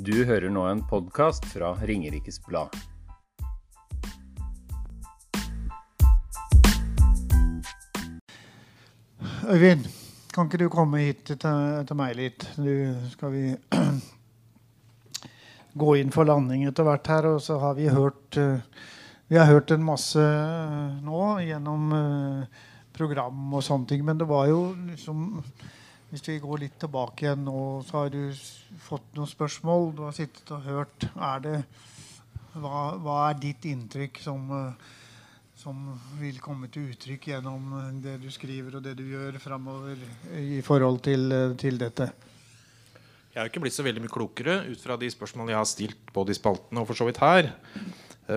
Du hører nå en podkast fra Ringerikes Blad. Øyvind, kan ikke du komme hit til, til meg litt? Du, skal vi gå inn for landing etter hvert her? Og så har vi hørt uh, Vi har hørt en masse uh, nå gjennom uh, program og sånne ting. Men det var jo liksom Hvis vi går litt tilbake igjen nå, så har du fått noen spørsmål. Du har sittet og hørt. Det, hva, hva er ditt inntrykk som som vil komme til uttrykk gjennom det du skriver og det du gjør framover i forhold til, til, dette? Jeg er ikke blitt så veldig mye klokere ut fra de spørsmålene jeg har stilt både i spaltene og for så vidt her.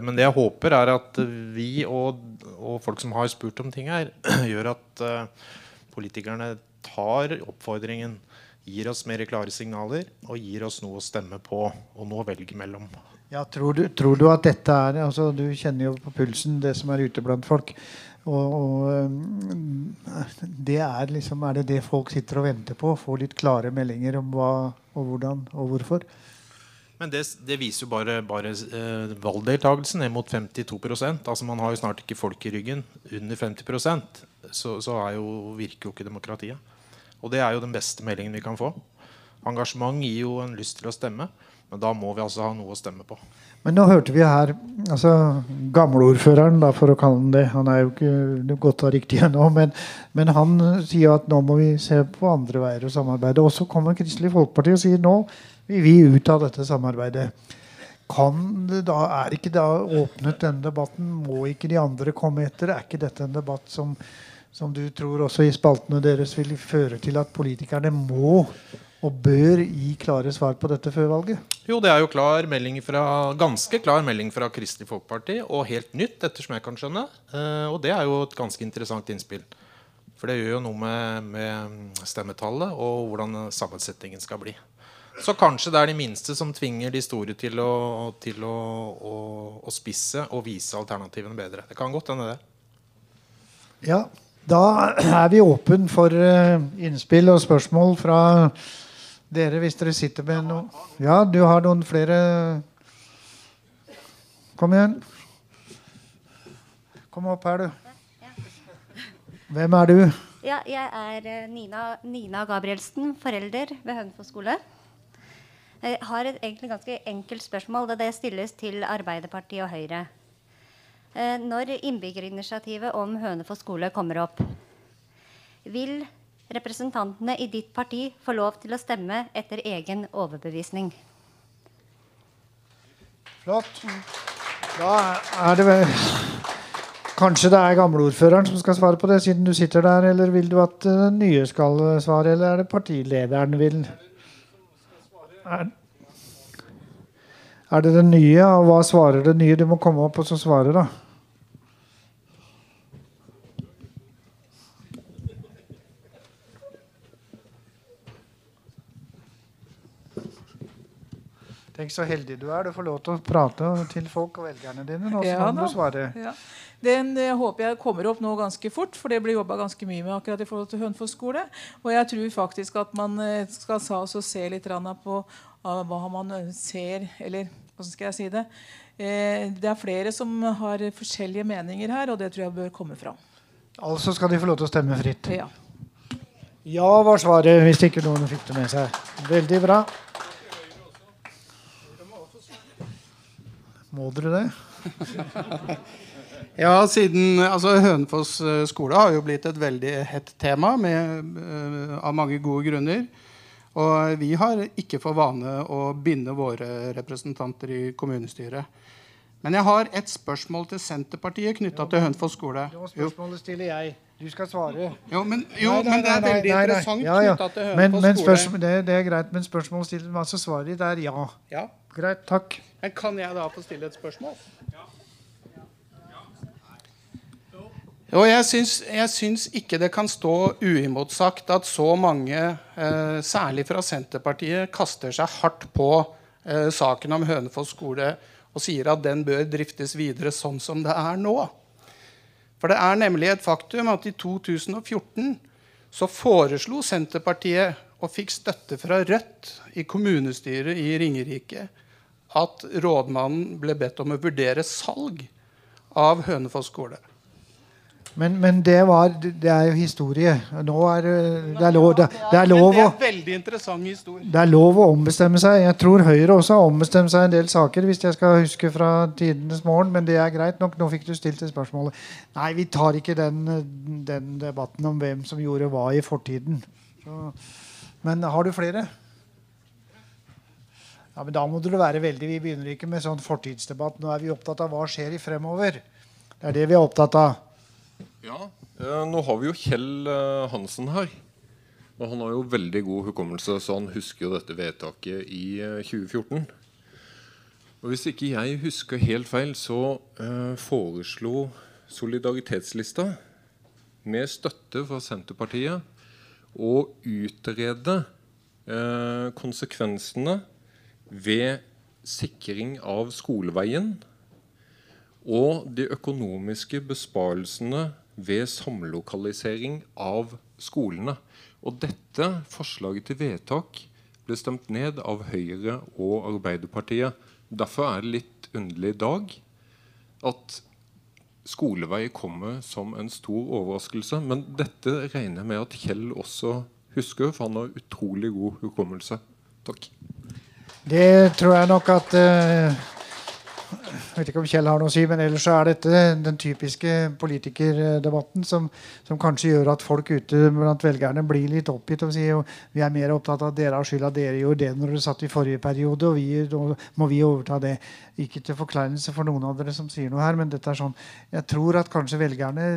Men det jeg håper, er at vi og, og folk som har spurt om ting her, gjør at politikerne tar oppfordringen, gir oss mer klare signaler og gir oss noe å stemme på og noe å velge mellom. Ja, tror, du, tror du at dette er altså Du kjenner jo på pulsen det som er ute blant folk. Og, og, det er liksom Er det det folk sitter og venter på? Få litt klare meldinger om hva og hvordan og hvorfor? Men det, det viser jo bare, bare eh, valgdeltakelsen ned mot 52% Altså Man har jo snart ikke folk i ryggen under 50 så, så jo, virker jo ikke demokratiet. Og det er jo den beste meldingen vi kan få. Engasjement gir jo en lyst til å stemme. Men da må vi altså ha noe å stemme på. Men nå hørte vi her altså Gamleordføreren, for å kalle han det. Han er jo ikke godt av riktig ennå, men, men, han sier at nå må vi se på andre veier å samarbeide. Og så kommer Kristelig Folkeparti og sier nå vil vi ut av dette samarbeidet. Kan det da, Er ikke da åpnet denne debatten? Må ikke de andre komme etter? Er ikke dette en debatt som, som du tror også i spaltene deres vil føre til at politikerne må og bør gi klare svar på dette før valget? Jo, det er jo klar fra, ganske klar melding fra Kristelig Folkeparti, og helt nytt, ettersom jeg kan skjønne. Uh, og det er jo et ganske interessant innspill. For det gjør jo noe med, med stemmetallet og hvordan sammensetningen skal bli. Så kanskje det er de minste som tvinger de store til å, til å, å, å spisse og vise alternativene bedre. Det kan godt hende, det. Ja, da er vi åpen for uh, innspill og spørsmål fra dere, hvis dere sitter med noe Ja, du har noen flere Kom igjen. Kom opp her, du. Hvem er du? Ja, jeg er eh, Nina, Nina Gabrielsen, forelder ved Hønefoss skole. Jeg har et egentlig ganske enkelt spørsmål. Det stilles til Arbeiderpartiet og Høyre. Eh, når innbyggerinitiativet om Hønefoss skole kommer opp, vil representantene i ditt parti få lov til å stemme etter egen overbevisning. Flott. Da er det vel Kanskje det er gamleordføreren som skal svare på det, siden du sitter der. Eller vil du at den nye skal svare, eller er det partilederen vil? Er, er det den nye? Og hva svarer det nye? Du må komme opp og så svare, da. Tenk så heldig du er. Du får lov til å prate til folk og velgerne dine. Nå, ja, du svare. Ja. Den jeg håper jeg kommer opp nå ganske fort, for det blir jobba ganske mye med akkurat i forhold til Hønefoss skole. Og jeg tror faktisk at man eh, skal se litt på hva man ser Eller hvordan skal jeg si det? Eh, det er flere som har forskjellige meninger her, og det tror jeg bør komme fram. Altså skal de få lov til å stemme fritt? Ja. Ja var svaret, hvis ikke noen fikk det med seg. Veldig bra. Må dere det? ja, siden altså, Hønefoss eh, skole har jo blitt et veldig hett tema med, uh, av mange gode grunner. Og vi har ikke for vane å binde våre representanter i kommunestyret. Men jeg har et spørsmål til Senterpartiet knytta til Hønefoss skole. Det var spørsmålet stiller jeg. Du skal svare. Jo, men, jo, nei, nei, men det er veldig nei, interessant ja, ja. knytta til Hønefoss skole. Det, det, er greit, men spørsmålet stiller, altså svaret ditt er ja. ja. Greit, takk. Men kan jeg da få stille et spørsmål? Og jeg syns, jeg syns, ikke det kan stå uimotsagt at så mange, eh, særlig fra Senterpartiet, kaster seg hardt på eh, saken om Hønefoss skole og sier at den bør driftes videre sånn som det er nå. For det er nemlig et faktum at i 2014 så foreslo Senterpartiet og fikk støtte fra Rødt i kommunestyret i Ringerike at rådmannen ble bedt om å vurdere salg av Hønefoss skole. Men, men det, var, det er jo historie. Nå er det, det er lov, det, det er lov å det er lov å ombestemme seg. Jeg tror Høyre også har ombestemt seg en del saker, hvis jeg skal huske fra tidenes morgen, men det er greit nok. Nå fikk du stilt det spørsmålet. Nei, vi tar ikke den, den debatten om hvem som gjorde hva i fortiden. Så, men har du flere? Ja, men Da må du være veldig Vi begynner ikke med sånn fortidsdebatt. Nå er vi opptatt av hva skjer i fremover. Det er det vi er opptatt av. Ja, eh, Nå har vi jo Kjell eh, Hansen her. Og han har jo veldig god hukommelse, så han husker jo dette vedtaket i eh, 2014. Og Hvis ikke jeg husker helt feil, så eh, foreslo Solidaritetslista med støtte fra Senterpartiet å utrede eh, konsekvensene ved sikring av skoleveien og de økonomiske besparelsene ved samlokalisering av skolene. Og dette forslaget til vedtak ble stemt ned av Høyre og Arbeiderpartiet. Derfor er det litt underlig i dag at skolevei kommer som en stor overraskelse. Men dette regner jeg med at Kjell også husker, for han har utrolig god hukommelse. Takk. Det tror jeg nok at eh, Jeg vet ikke om Kjell har noe å si, men ellers så er dette den typiske politikerdebatten som, som kanskje gjør at folk ute blant velgerne blir litt oppgitt og sier jo, vi er mer opptatt av at dere har skylda, dere gjorde det når dere satt i forrige periode, og vi, nå må vi overta det. Ikke til forkleinelse for noen av dere som sier noe her, men dette er sånn Jeg tror at kanskje velgerne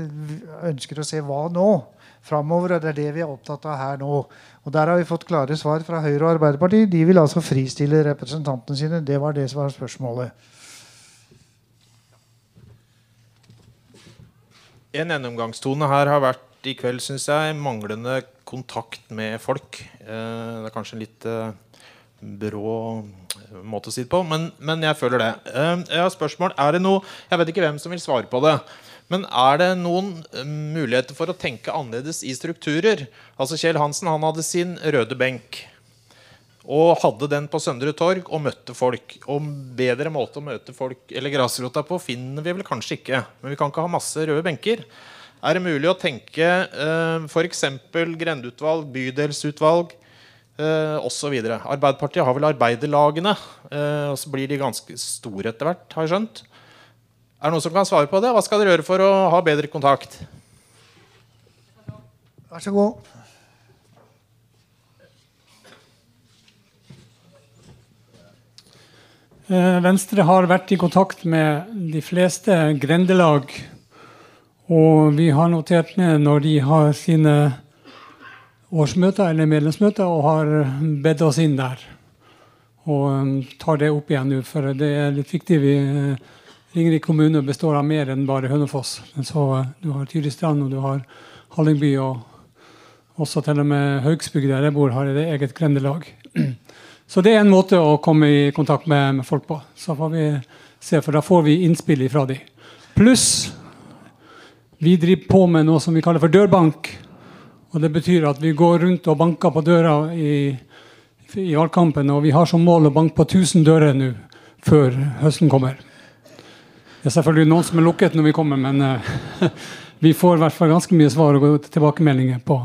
ønsker å se hva nå? Fremover, og det er det vi er opptatt av her nå. Og Der har vi fått klare svar fra Høyre og Arbeiderpartiet. De vil altså fristille representantene sine. Det var det som var spørsmålet. En gjennomgangstone her har vært i kveld, syns jeg, manglende kontakt med folk. Eh, det er kanskje en litt eh, brå måte å si det på, men, men jeg føler det. Eh, jeg har spørsmål. Er det noe Jeg vet ikke hvem som vil svare på det. Men er det noen muligheter for å tenke annerledes i strukturer? Altså Kjell Hansen han hadde sin røde benk. Og hadde den på Søndre Torg og møtte folk. Og bedre måte å møte folk eller grasrota på finner vi vel kanskje ikke. Men vi kan ikke ha masse røde benker. Er det mulig å tenke eh, f.eks. grendeutvalg, bydelsutvalg eh, osv.? Arbeiderpartiet har vel arbeiderlagene, eh, og så blir de ganske store etter hvert, har jeg skjønt. Er det noen som kan svare på det? Hva skal dere gjøre for å ha bedre kontakt? Vær så god. Venstre har vært i kontakt med de fleste grendelag. Og vi har notert ned når de har sine årsmøter eller medlemsmøter og har bedt oss inn der. Og eh, tar det opp igjen nå, for det er litt viktig. Vi, eh, Ringerike kommune består av mer enn bare Hønefoss. Så eh, du har Tyristrand og du har Hallingby. og også til og med Haugsbygd, der jeg bor, har et eget grendelag. Så det er en måte å komme i kontakt med, med folk på. Så får vi se, for da får vi innspill fra de. Pluss vi driver på med noe som vi kaller for dørbank. Og Det betyr at vi går rundt og banker på døra i, i valgkampen. Og vi har som mål å banke på 1000 dører nå før høsten kommer. Det er selvfølgelig noen som er lukket når vi kommer, men uh, vi får i hvert fall ganske mye svar og tilbakemeldinger på,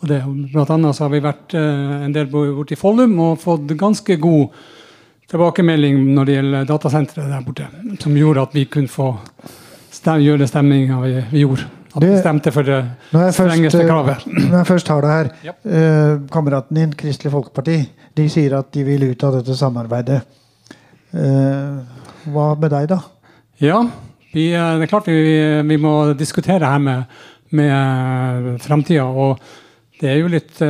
på det. Blant annet så har vi vært uh, en del borte i Follum og fått ganske god tilbakemelding når det gjelder datasenteret der borte. Som gjorde at vi kunne få stem, gjøre det stemminga vi, vi, gjorde. At vi stemte for det strengeste kravet. Når jeg først har det her ja. eh, Kameraten din, Kristelig Folkeparti, de sier at de vil ut av dette samarbeidet. hva med deg, da? Ja, vi, det er klart vi, vi må diskutere her med, med framtida. Det er jo litt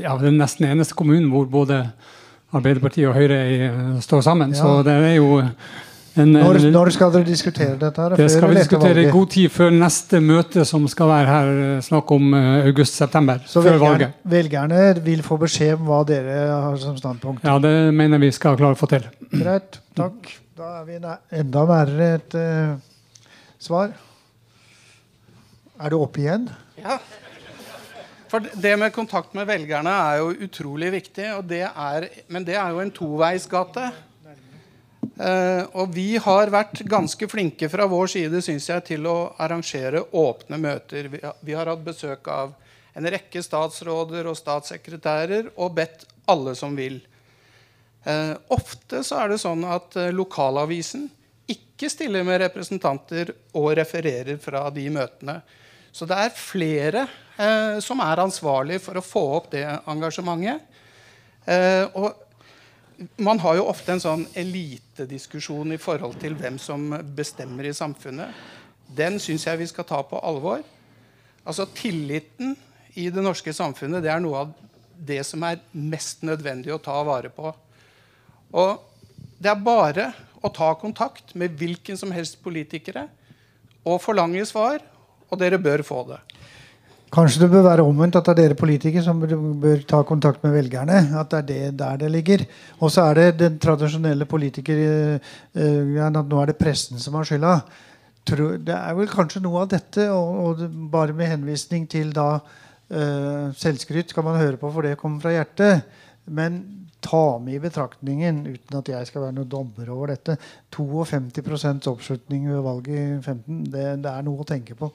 Ja, det er nesten eneste kommunen hvor både Arbeiderpartiet og Høyre står sammen. Ja. Så det er jo en, når, når, skal dere diskutere dette? her? Det skal vi diskutere i god tid før neste møte, som skal være her snakk om august-september. Så velgerne, velgerne, vil få beskjed om hva dere har som standpunkt? Ja, det mener vi skal klare å få til. Greit. Takk. Da er vi enda nærmere et uh, svar. Er du oppe igjen? Ja. For det med kontakt med velgerne er jo utrolig viktig. Det er, men det er jo en toveisgate. Uh, og vi har vært ganske flinke fra vår side synes jeg, til å arrangere åpne møter. Vi har, vi har hatt besøk av en rekke statsråder og statssekretærer og bedt alle som vil. Uh, ofte så er det sånn at uh, lokalavisen ikke stiller med representanter og refererer fra de møtene. Så det er flere eh, som er ansvarlig for å få opp det engasjementet. Eh, og man har jo ofte en sånn elitediskusjon i forhold til hvem som bestemmer i samfunnet. Den syns jeg vi skal ta på alvor. Altså Tilliten i det norske samfunnet det er noe av det som er mest nødvendig å ta vare på. Og det er bare å ta kontakt med hvilken som helst politikere og forlange svar, og dere bør få det. Kanskje det bør være omvendt, at det er dere politikere som bør ta kontakt med velgerne. At det er det der det ligger. Og så er det den tradisjonelle politiker uh, at nå er det pressen som har skylda. Det er vel kanskje noe av dette, og, bare med henvisning til da uh, selvskryt kan man høre på, for det kommer fra hjertet. Men ta med i betraktningen, uten at jeg skal være noen dommer over dette, 52% oppslutning ved valget i 15, det, det er noe å tenke på.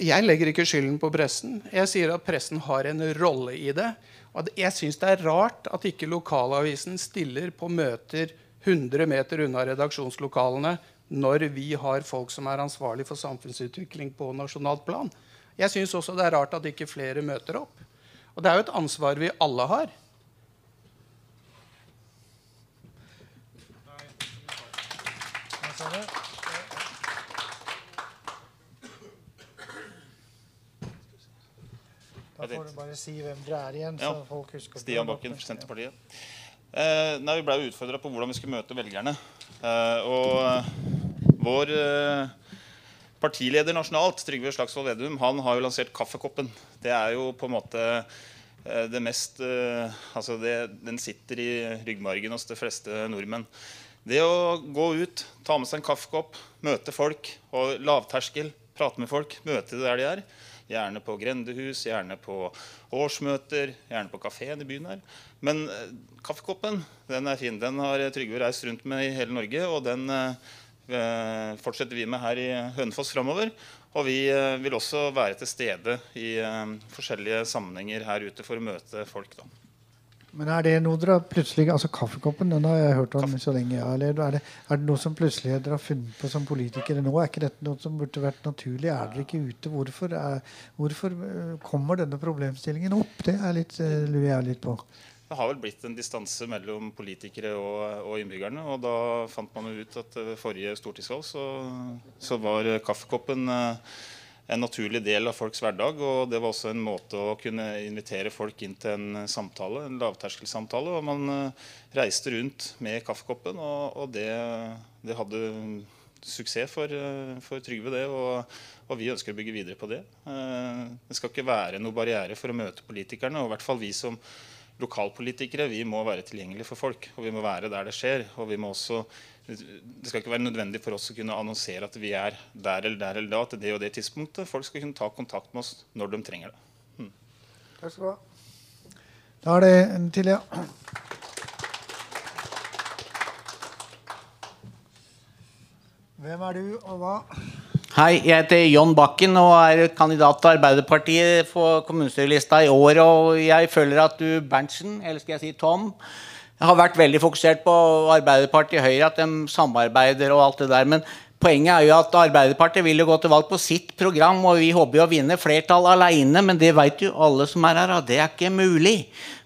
Jeg legger ikke skylden på pressen. Jeg sier at pressen har en rolle i det. Og jeg syns det er rart at ikke lokalavisen stiller på møter 100 meter unna redaksjonslokalene når vi har folk som er ansvarlig for samfunnsutvikling på nasjonalt plan. Jeg syns også det er rart at ikke flere møter opp. Og det er jo et ansvar vi alle har. Nei, Da får du bare si hvem dere er igjen. Ja. folk husker Stian Bakken Senterpartiet. Eh, nei, vi ble utfordra på hvordan vi skulle møte velgerne. Eh, og eh, vår eh, partileder nasjonalt, Trygve Slagsvold Vedum, han har jo lansert Kaffekoppen. Det er jo på en måte eh, det mest eh, Altså det, den sitter i ryggmargen hos de fleste nordmenn. Det å gå ut, ta med seg en kaffekopp, møte folk og lavterskel, prate med folk, møte de der de er Gjerne på grendehus, gjerne på årsmøter, gjerne på kafeen i byen her. Men eh, kaffekoppen den er fin. Den har Trygve reist rundt med i hele Norge. Og den eh, fortsetter vi med her i Hønefoss framover. Og vi eh, vil også være til stede i eh, forskjellige sammenhenger her ute for å møte folk. da. Men er det noe dere plutselig altså Kaffekoppen den har jeg hørt om Kaffe. så lenge har levd. Er det, er det noe som plutselig dere har funnet på som politikere nå? Er ikke dette noe som burde vært naturlig? Er dere ikke ute? Hvorfor, er, hvorfor eh, kommer denne problemstillingen opp? Det er litt, uh, lurer jeg litt på. Det har vel blitt en distanse mellom politikere og, og, innbyggerne. Og da fant man jo ut at ved forrige stortingsvalg så, så var kaffekoppen uh, en naturlig del av folks hverdag. Og det var også en måte å kunne invitere folk inn til en samtale, en lavterskelsamtale. Og man uh, reiste rundt med kaffekoppen, og, og det, det, hadde suksess for, uh, for Trygve, det. Og, og, vi ønsker å bygge videre på det. Uh, det skal ikke være noe barriere for å møte politikerne, og i hvert fall vi som lokalpolitikere vi må være tilgjengelige for folk. Og vi må være der det skjer. og vi må også det skal ikke være nødvendig for oss å kunne annonsere at vi er der eller der eller da til det og det tidspunktet. Folk skal kunne ta kontakt med oss når de trenger det. Hmm. Takk skal du ha. Da er det en til, ja. Hvem er du, og hva? Hei, jeg heter John Bakken og er kandidat til Arbeiderpartiet for kommunestyrelista i år. Og jeg føler at du, Berntsen, eller skal jeg si Tom, har vært veldig fokusert på Arbeiderpartiet og Høyre, at de samarbeider og alt det der. Men poenget er jo at Arbeiderpartiet vil jo gå til valg på sitt program, og vi håper jo å vinne flertall alene, men det vet jo alle som er her, at det er ikke mulig.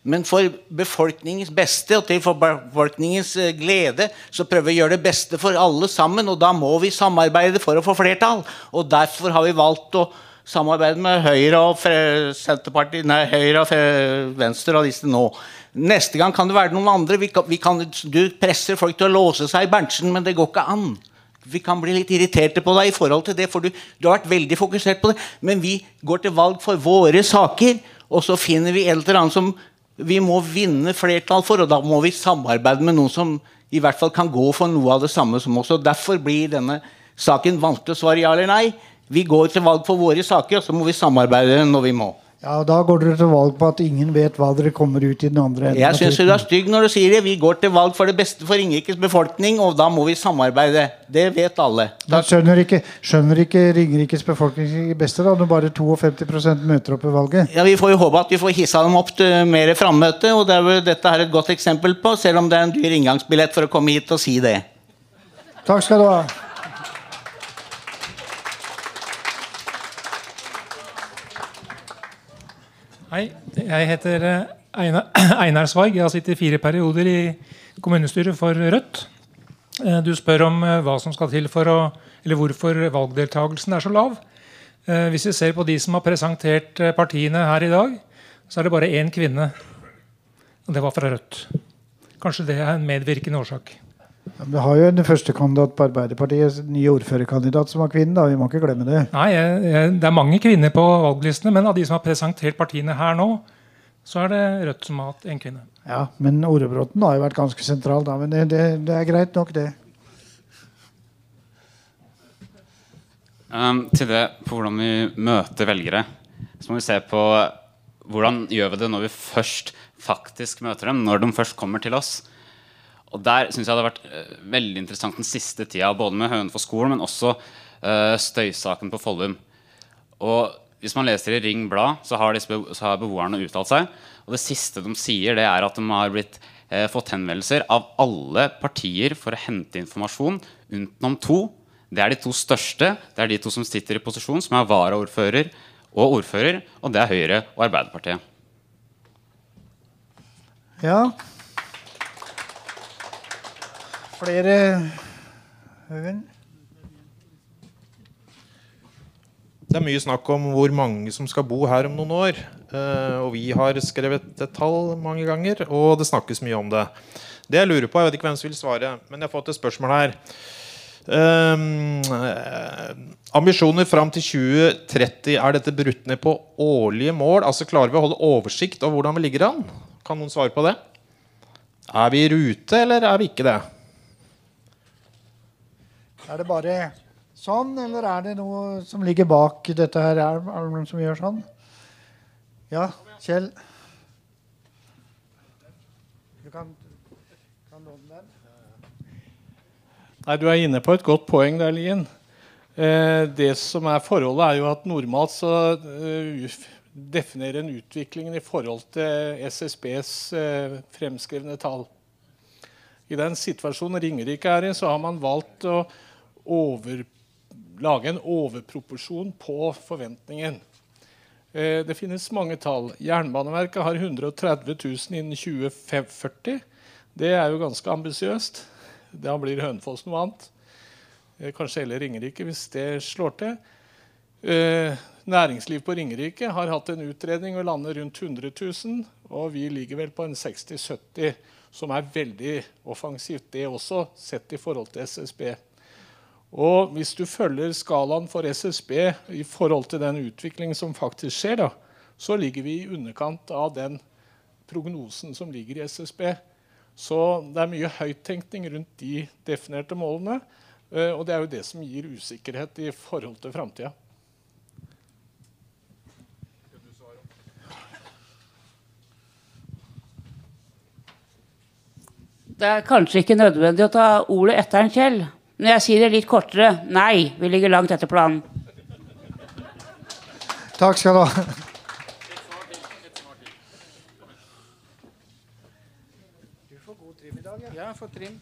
Men for befolkningens beste og til for befolkningens eh, glede så prøver vi å gjøre det beste for alle sammen, og da må vi samarbeide for å få flertall. Og derfor har vi valgt å samarbeide med Høyre og Senterpartiet, nei, Høyre og Venstre og disse nå. Neste gang kan det være noen andre. Vi kan, vi kan, du presser folk til å låse seg i Berntsen, men det går ikke an. Vi kan bli litt irriterte på deg i forhold til det, for du, du, har vært veldig fokusert på det. Men vi går til valg for våre saker, og så finner vi et eller annet som vi må vinne flertall for, og da må vi samarbeide med noen som i hvert fall kan gå for noe av det samme som oss. og Derfor blir denne saken vanskelig å svare ja eller nei. Vi går til valg for våre saker, og så må vi samarbeide når vi må. Ja, og Da går dere til valg på at ingen vet hva dere kommer ut i den andre enden. Jeg syns du er stygg når du sier det. Vi går til valg for det beste for Ringerikes befolkning, og da må vi samarbeide. Det vet alle. Men skjønner ikke, skjønner ikke Ringerikes befolkning det beste da, når bare 52% møter opp i valget? Ja, Vi får jo håpe at vi får hissa dem opp til mer frammøte, og det er vel dette her et godt eksempel på, selv om det er en dyr inngangsbillett for å komme hit og si det. Takk skal du ha. Hei, jeg heter eh, Einar, Svaig. Jeg har sittet fire perioder i kommunestyret for Rødt. Eh, Du spør om eh, hva som skal til for å, eller hvorfor valgdeltakelsen er så lav. Hvis vi ser på de som har presentert partiene her i dag, så er det bare én kvinne. Og det var fra Rødt. Kanskje det er en medvirkende årsak. Vi har jo en førstekandidat på Arbeiderpartiet, ny ordførerkandidat, som var kvinne. da, Vi må ikke glemme det. Nei, jeg, jeg, Det er mange kvinner på valglistene, men av de som har presentert partiene her nå, så er det Rødt som har hatt en kvinne. Ja, Men Orebråten har jo vært ganske sentral, da. Men det, det, det er greit nok, det. Um, til det på hvordan vi møter velgere, så må vi se på hvordan gjør vi det når vi først faktisk møter dem, når de først kommer til oss. Og Der synes jeg det har vært uh, veldig interessant den siste tida, både med Hønefoss-skolen, men også uh, støysaken på Follum. Og Hvis man leser i Ring Blad, så har, disse, så har beboerne uttalt seg. Og det siste de sier, det er at de har blitt, eh, fått henvendelser av alle partier for å hente informasjon, utenom to. Det er de to største. Det er de to som sitter i posisjon, som er varaordfører og ordfører. Og det er Høyre og Arbeiderpartiet. Ja. Flere Øyvind? Det er mye snakk om hvor mange som skal bo her om noen år. Eh, og vi har skrevet et tall mange ganger, og det snakkes mye om det. Det jeg lurer på, jeg vet ikke hvem som vil svare, men jeg har fått et spørsmål her. Um, ambisjoner fram til 2030, er dette brutt ned på årlige mål? Altså Klarer vi å holde oversikt over hvordan vi ligger an? Kan noen svare på det? Er vi i rute, eller er vi ikke det? Er det bare sånn, eller er det noe som ligger bak dette her? Er det noen som gjør sånn? Ja, Kjell? Du kan, kan låne den. Nei, Du er inne på et godt poeng der, Lien. Eh, det som er Forholdet er jo at normalt så uh, definerer en utviklingen i forhold til SSBs eh, fremskrevne tall. I den situasjonen Ringerike er i, så har man valgt å over, lage en overproporsjon på forventningen. Eh, det finnes mange tall. Jernbaneverket har 130 000 innen 2040. Det er jo ganske ambisiøst. Da blir Hønefoss noe annet. Eh, Kanskje heller Ringerike, hvis det slår til. Eh, næringsliv på Ringerike har hatt en utredning og lander rundt 100 000. Og vi ligger vel på en 60-70, som er veldig offensivt, det også, sett i forhold til SSB. Og hvis du følger skalaen for SSB i forhold til den utviklingen som faktisk skjer, da, så ligger vi i underkant av den prognosen som ligger i SSB. Så det er mye høyttenkning rundt de definerte målene. eh, Og det er jo det som gir usikkerhet i forhold til framtida. Det er kanskje ikke nødvendig å ta ordet etter en Kjell. Men jeg sier det litt kortere. Nei, vi ligger langt etter planen. Takk skal du ha. Du får god trim i dag, Ja, jeg får trim.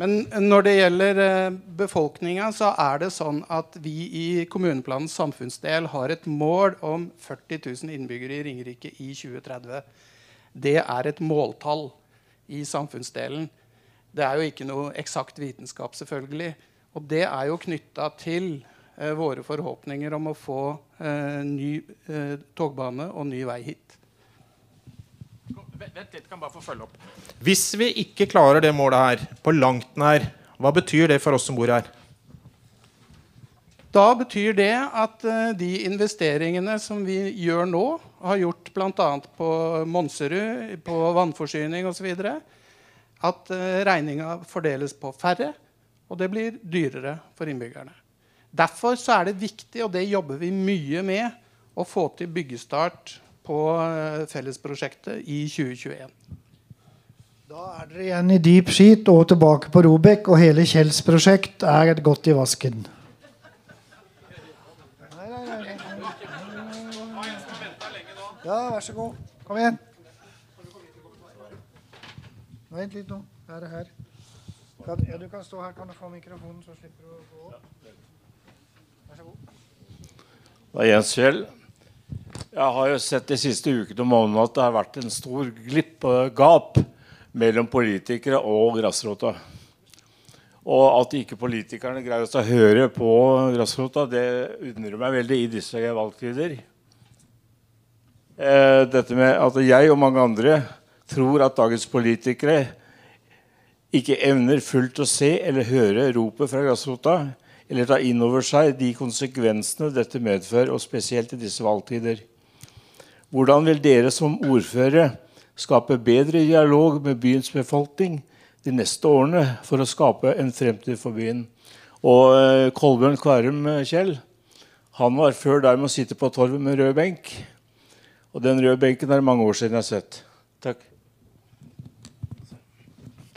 Men når det gjelder eh, befolkninga, så er det sånn at vi i kommuneplanens samfunnsdel har et mål om 40 000 innbyggere i Ringerike i 2030. Det er et måltall i samfunnsdelen. Det er jo ikke noe eksakt vitenskap, selvfølgelig. Og det er jo knytta til eh, våre forhåpninger om å få eh, ny eh, togbane og ny vei hit. Vent litt, kan bare få følge opp. Hvis vi ikke klarer det målet her, på langt nær, hva betyr det for oss som bor her? Da betyr det at eh, de investeringene som vi gjør nå, har gjort bl.a. på Monserud, på vannforsyning osv., at uh, regninga fordeles på færre, og det blir dyrere for innbyggerne. Derfor er det viktig, og det jobber vi mye med, å få til byggestart på eh, fellesprosjektet i 2021. Da er dere igjen i deep skit og tilbake på Robek, og hele Kjells prosjekt er godt i vasken. Ja, vær så god. Kom igjen. Vent litt nå. Er her. Kan, ja, du kan stå her. Kan du få mikrofonen, så slipper du å gå opp? Vær så god. Det er Jens Kjell. Jeg har jo sett de siste ukene og månedene at det har vært en stor glipp og gap mellom politikere og grasrota. Og at ikke politikerne greier å høre på grasrota, det undrer meg veldig i disse valgtider. Eh, dette med at jeg og mange andre tror at dagens politikere ikke evner fullt å se eller høre ropet fra grasrota, eller ta inn over seg de konsekvensene dette medfører, og spesielt i disse valgtider. Hvordan vil dere som ordførere skape bedre dialog med byens befolkning de neste årene for å skape en fremtid for byen? Og eh, Kolbjørn Kværum eh, Kjell han var før der med å sitte på torvet med rød benk. Og den røde benken er det mange år siden jeg har sett. Takk.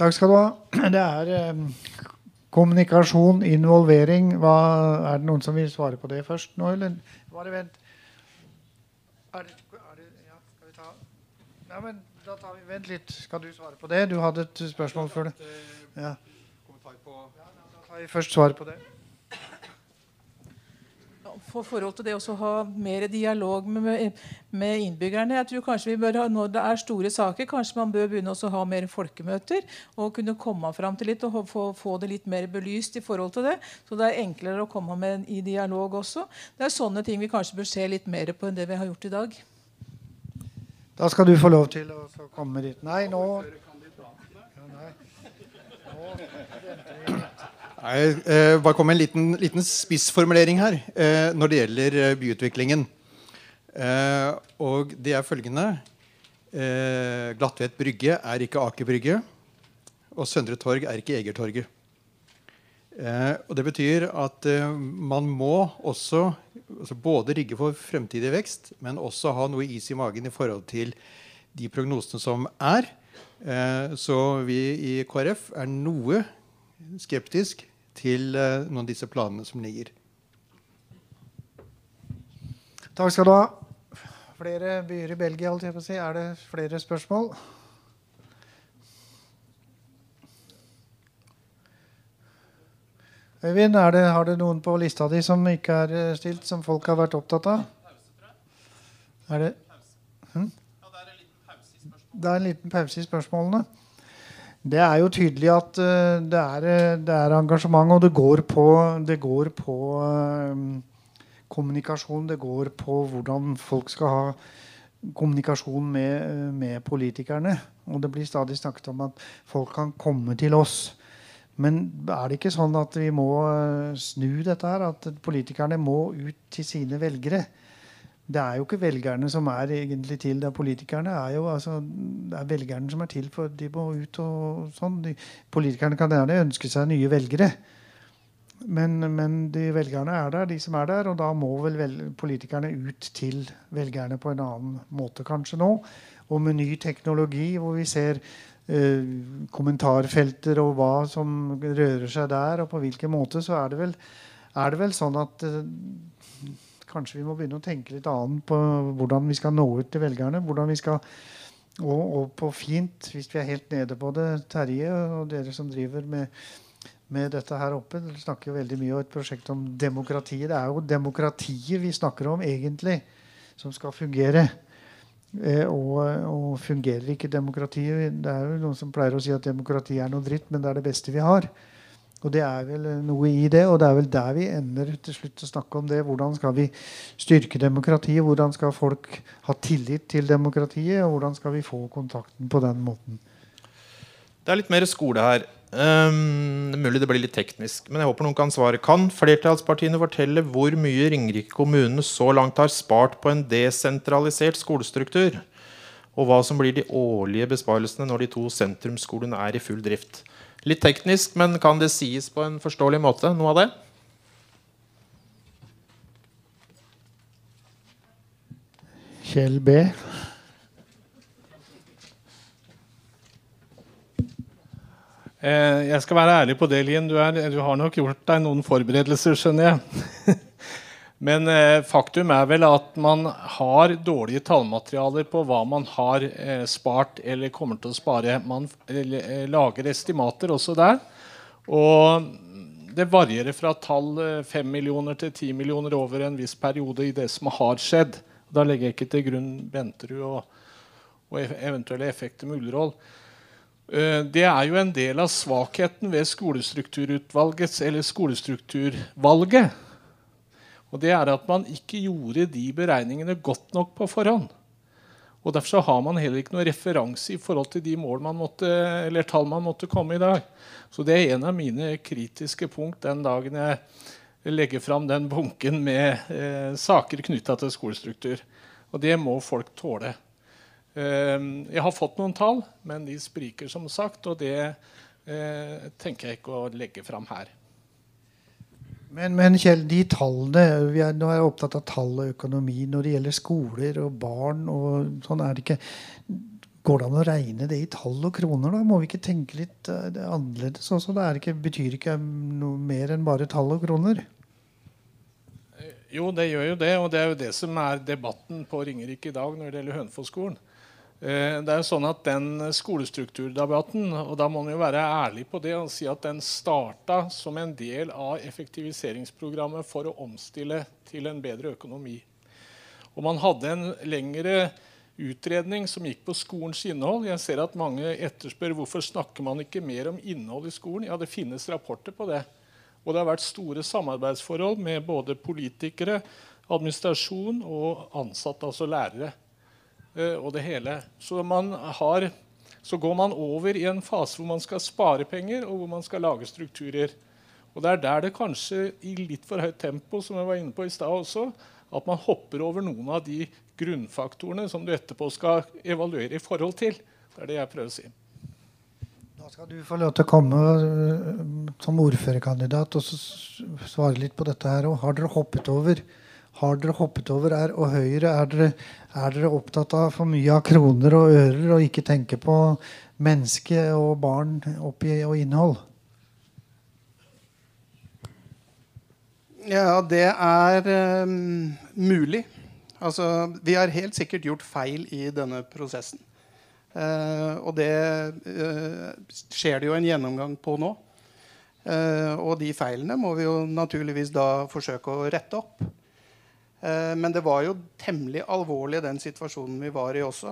Takk skal du ha. Det er eh, kommunikasjon, involvering. Hva, er det noen som vil svare på det først nå, eller? Bare vent. Er det, er det, ja, skal vi ta ja, men da tar vi, Vent litt. Skal du svare på det? Du hadde et spørsmål før det. Ja. Da tar vi først svaret på det. For forhold til det å ha mer dialog med, med, innbyggerne. Jeg tror kanskje vi bør ha, Når det er store saker, kanskje man bør begynne å ha mer folkemøter. Og kunne komme fram til litt og få, få, det litt mer belyst i forhold til det. Så det er enklere å komme med i dialog også. Det er sånne ting vi kanskje bør se litt mer på enn det vi har gjort i dag. Da skal du få lov til å komme dit. Nei, nå Jeg eh, bare kom en liten, liten spissformulering her eh, når det gjelder eh, byutviklingen. Eh, og det er følgende eh, Glattvet brygge er ikke Aker brygge. Og Søndre Torg er ikke Egertorget. Eh, og Det betyr at man må også altså både rigge for fremtidig vekst, men også ha noe is i magen i forhold til de prognosene som er. så vi i KrF er noe skeptisk til uh, noen av disse planene som ligger. Takk skal du ha. Flere byer i Belgia, holdt jeg på å si. Er det flere spørsmål? Øyvind, det, har du noen på lista di som ikke er eh, stilt, som folk har vært opptatt av? Er det hm? Det er en liten pause i spørsmålene. Det er jo tydelig at uh, det, er, eh, det, er, engasjement, og det går på, det går på uh, kommunikasjon. Det går på hvordan folk skal ha kommunikasjon med, med, politikerne. Og det blir stadig snakket om at folk kan komme til oss. Men er det ikke sånn at vi må snu dette her? At politikerne må ut til sine velgere? Det er jo ikke velgerne som er egentlig til. Det er politikerne er jo altså, det er velgerne som er til for de må ut og sånn. De, politikerne kan gjerne ønske seg nye velgere. Men, men, de velgerne er der, de som er der, og da må vel, vel politikerne ut til velgerne på en annen måte kanskje nå. Og med ny teknologi hvor vi ser eh, kommentarfelter og hva som rører seg der, og på hvilken måte, så er det vel, er det vel sånn at eh, Kanskje vi må begynne å tenke litt annet på hvordan vi skal nå ut til velgerne. hvordan vi skal og, og, på fint, hvis vi er helt nede på det, Terje og dere som driver med, med dette her oppe, dere snakker jo veldig mye om et prosjekt om demokratiet. Det er jo demokratiet vi snakker om egentlig, som skal fungere. Eh, og, og, fungerer ikke demokratiet Det er jo noen som pleier å si at demokrati er noe dritt, men det er det beste vi har. Og det er vel noe i det, og det er vel der vi ender til slutt å snakke om det. Hvordan skal vi styrke demokratiet? Hvordan skal folk ha tillit til demokratiet? Og hvordan skal vi få kontakten på den måten? Det er litt mer skole her. Um, det er mulig det blir litt teknisk, men jeg håper noen kan svare. Kan flertallspartiene fortelle hvor mye Ringerike kommune så langt har spart på en desentralisert skolestruktur? Og hva som blir de årlige besparelsene når de to sentrumsskolene er i full drift? Litt teknisk, men kan det sies på en forståelig måte, noe av det? Kjell B. Eh, jeg skal være ærlig på det, Lien. Du, er, du har nok gjort deg noen forberedelser, skjønner jeg. Men eh, faktum er vel at man har dårlige tallmaterialer på hva man har eh, spart eller kommer til å spare. Man eh, lager estimater også der. Og det varierer fra tall 5 eh, millioner til 10 millioner over en viss periode i det som har skjedd. Da legger jeg ikke til grunn Benterud og, og eventuelle effekter med Ullevål. Det er jo en del av svakheten ved skolestrukturutvalgets eller skolestrukturvalget. Og det er at man ikke gjorde de beregningene godt nok på forhånd. Og Derfor har man heller ikke noen referanse i forhold til de mål man måtte, eller tall man måtte komme i dag. Så det er en av mine kritiske punkt den dagen jeg legger fram den bunken med eh, saker knytta til skolestruktur. Og det må folk tåle. Eh, jeg har fått noen tall, men de spriker som sagt. Og det eh, tenker jeg ikke å legge fram her. Men, men, Kjell, de tallene, er, Nå er jeg opptatt av tall og økonomi når det gjelder skoler og barn. og sånn er det ikke. Går det an å regne det i tall og kroner? da? Må vi ikke tenke litt uh, annerledes også? Det ikke, betyr ikke noe mer enn bare tall og kroner? Jo, det gjør jo det. Og det er jo det som er debatten på Ringerike i dag når det gjelder Hønefoss-skolen. Eh, det er jo sånn at den Skolestrukturdebatten og da må man jo være ærlig på det og si at den starta som en del av effektiviseringsprogrammet for å omstille til en bedre økonomi. Og Man hadde en lengre utredning som gikk på skolens innhold. Jeg ser at Mange etterspør hvorfor snakker man ikke mer om innhold i skolen. Ja, Det finnes rapporter på det. Og det har vært store samarbeidsforhold med både politikere, administrasjon og ansatte, altså lærere. Eh, og det hele. Så, har, så, går man over i en fase hvor man skal spare penger, og hvor man skal lage strukturer. Og Det er der det kanskje i litt for høyt tempo som jeg var inne på i sted også, at man hopper over noen av de grunnfaktorene som du etterpå skal evaluere i forhold til. Det er det jeg prøver å si. Da skal du få lov til å komme eh, som ordførerkandidat og svare litt på dette her. Og har dere hoppet over har dere hoppet over Er, og Høyre? Er dere, er dere opptatt av for mye av kroner og ører og ikke tenker på menneske og barn oppi, og innhold? Ja, det er um, mulig. Altså, vi har helt sikkert gjort feil i denne prosessen. Uh, og det uh, skjer det jo en gjennomgang på nå. Uh, og de feilene må vi jo naturligvis da forsøke å rette opp. Eh, men det var jo temmelig alvorlig den situasjonen vi var i også.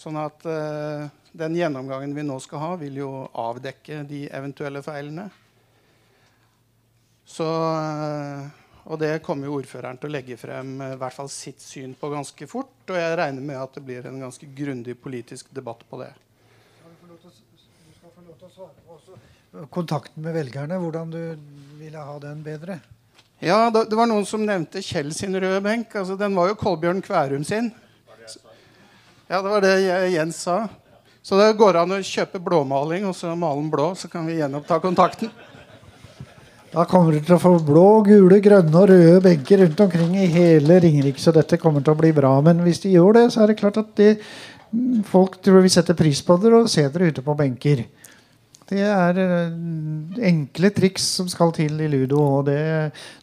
Sånn at eh, den gjennomgangen vi nå skal ha, vil jo avdekke de eventuelle feilene. Så, eh, og det kommer jo ordføreren til å legge frem i hvert fall sitt syn på ganske fort. Og jeg regner med at det blir en ganske grundig politisk debatt på det. Du skal få lov til å svare på Kontakten med velgerne, hvordan du ville ha den bedre? Ja, Det var noen som nevnte Kjell sin røde benk. Altså, den var jo Kolbjørn Kværum sin. Ja, det var det Jens sa. Så det går an å kjøpe blåmaling og så male den blå, så kan vi gjenoppta kontakten. Da kommer du til å få blå, gule, grønne og røde benker rundt omkring i hele Ringerike. Så dette kommer til å bli bra. Men hvis de gjør det, så er det klart at de, folk tror vi setter pris på dere og ser dere ute på benker. Det er eh, enkle triks som skal til i ludo. og Det,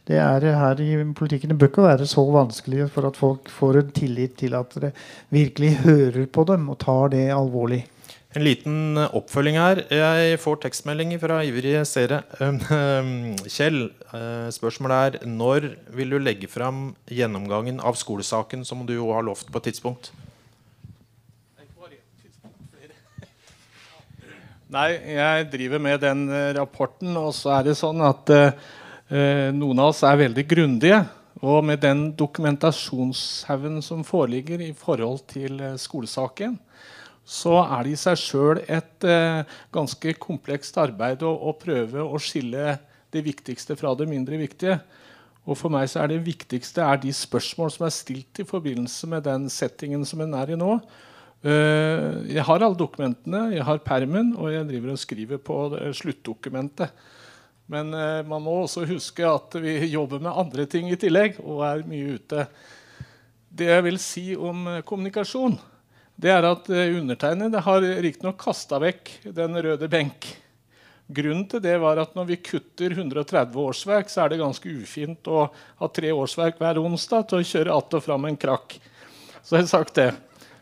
det er her i politikken. Det bør ikke være så vanskelig for at folk får en tillit til at dere virkelig hører på dem og tar det alvorlig. En liten oppfølging her. Jeg får tekstmeldinger fra ivrige seere. Kjell, eh, spørsmålet er når vil du legge fram gjennomgangen av skolesaken, som du jo har lovt på et tidspunkt? Nei, jeg driver med den eh, rapporten, og så er det sånn at eh, noen av oss er veldig grundige. Og med den dokumentasjonshaugen som foreligger i forhold til eh, skolesaken, så er det i seg sjøl et eh, ganske komplekst arbeid å, å, prøve å skille det viktigste fra det mindre viktige. Og for meg så er det viktigste er de spørsmål som er stilt i forbindelse med den settingen som en er i nå. Uh, jeg har alle dokumentene, jeg har permen, og jeg driver og skriver på sluttdokumentet. Men uh, man må også huske at vi jobber med andre ting i tillegg og er mye ute. Det jeg vil si om eh, kommunikasjon, det er at eh, undertegnede har riktignok kasta vekk den røde benk. Grunnen til det var at når vi kutter 130 årsverk, så er det ganske ufint å ha tre årsverk hver onsdag til å kjøre att og fram en krakk. Så jeg har sagt det.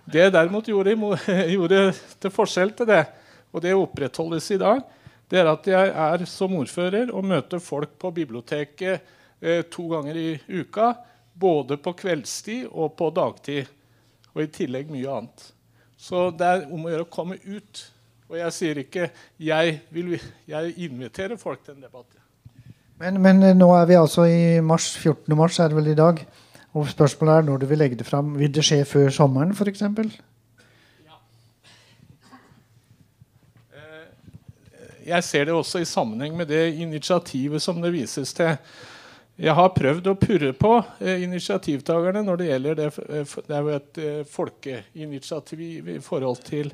Det jeg derimot gjorde, gjorde til forskjell til det, og det opprettholdes i dag, det er at jeg er som ordfører og møter folk på biblioteket eh, to ganger i uka. Både på kveldstid og på dagtid. Og i tillegg mye annet. Så det er om å gjøre å komme ut. Og jeg sier ikke jeg, vil, jeg inviterer folk til en debatt. Men, men, eh, nå er vi altså i mars, 14. mars er det vel i dag. Og spørsmålet er når du vil legge det fram. Vil det skje før sommeren f.eks.? jeg ser det også i sammenheng med det initiativet som det vises til. Jeg har prøvd å purre på eh, initiativtakerne når det gjelder det. Eh, det er jo et eh, folkeinitiativ i forhold til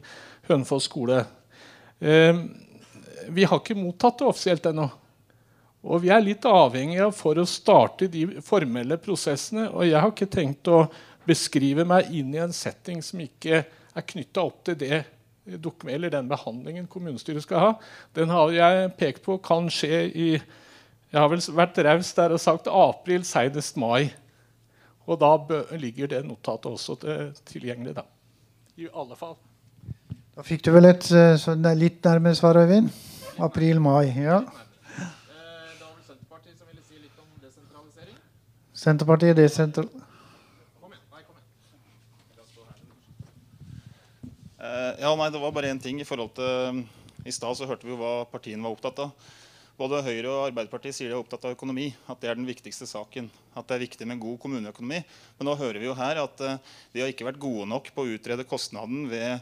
Hønefoss skole. Eh, vi har ikke mottatt det offisielt ennå. Og vi er litt avhengige av for å starte de formelle prosessene. Og jeg har ikke tenkt å beskrive meg inn i en setting som ikke er knytta opp til det eller den behandlingen kommunestyret skal ha, den har jeg pekt på kan skje i Jeg har vel vært raus der og sagt april, senest mai. Og da ligger det notatet også tilgjengelig. da. I alle fall. Da fikk du vel et eh, litt nærmere svar, Øyvind? April-mai. ja. Senterpartiet desentral... Uh, ja, nei, Det var bare én ting. I forhold til, I stad hørte vi jo hva partiene var opptatt av. Både Høyre og Arbeiderpartiet sier de er opptatt av økonomi. At det er den viktigste saken. At det er viktig med god kommuneøkonomi. Men nå hører vi jo her at uh, de har ikke vært gode nok på å utrede kostnaden ved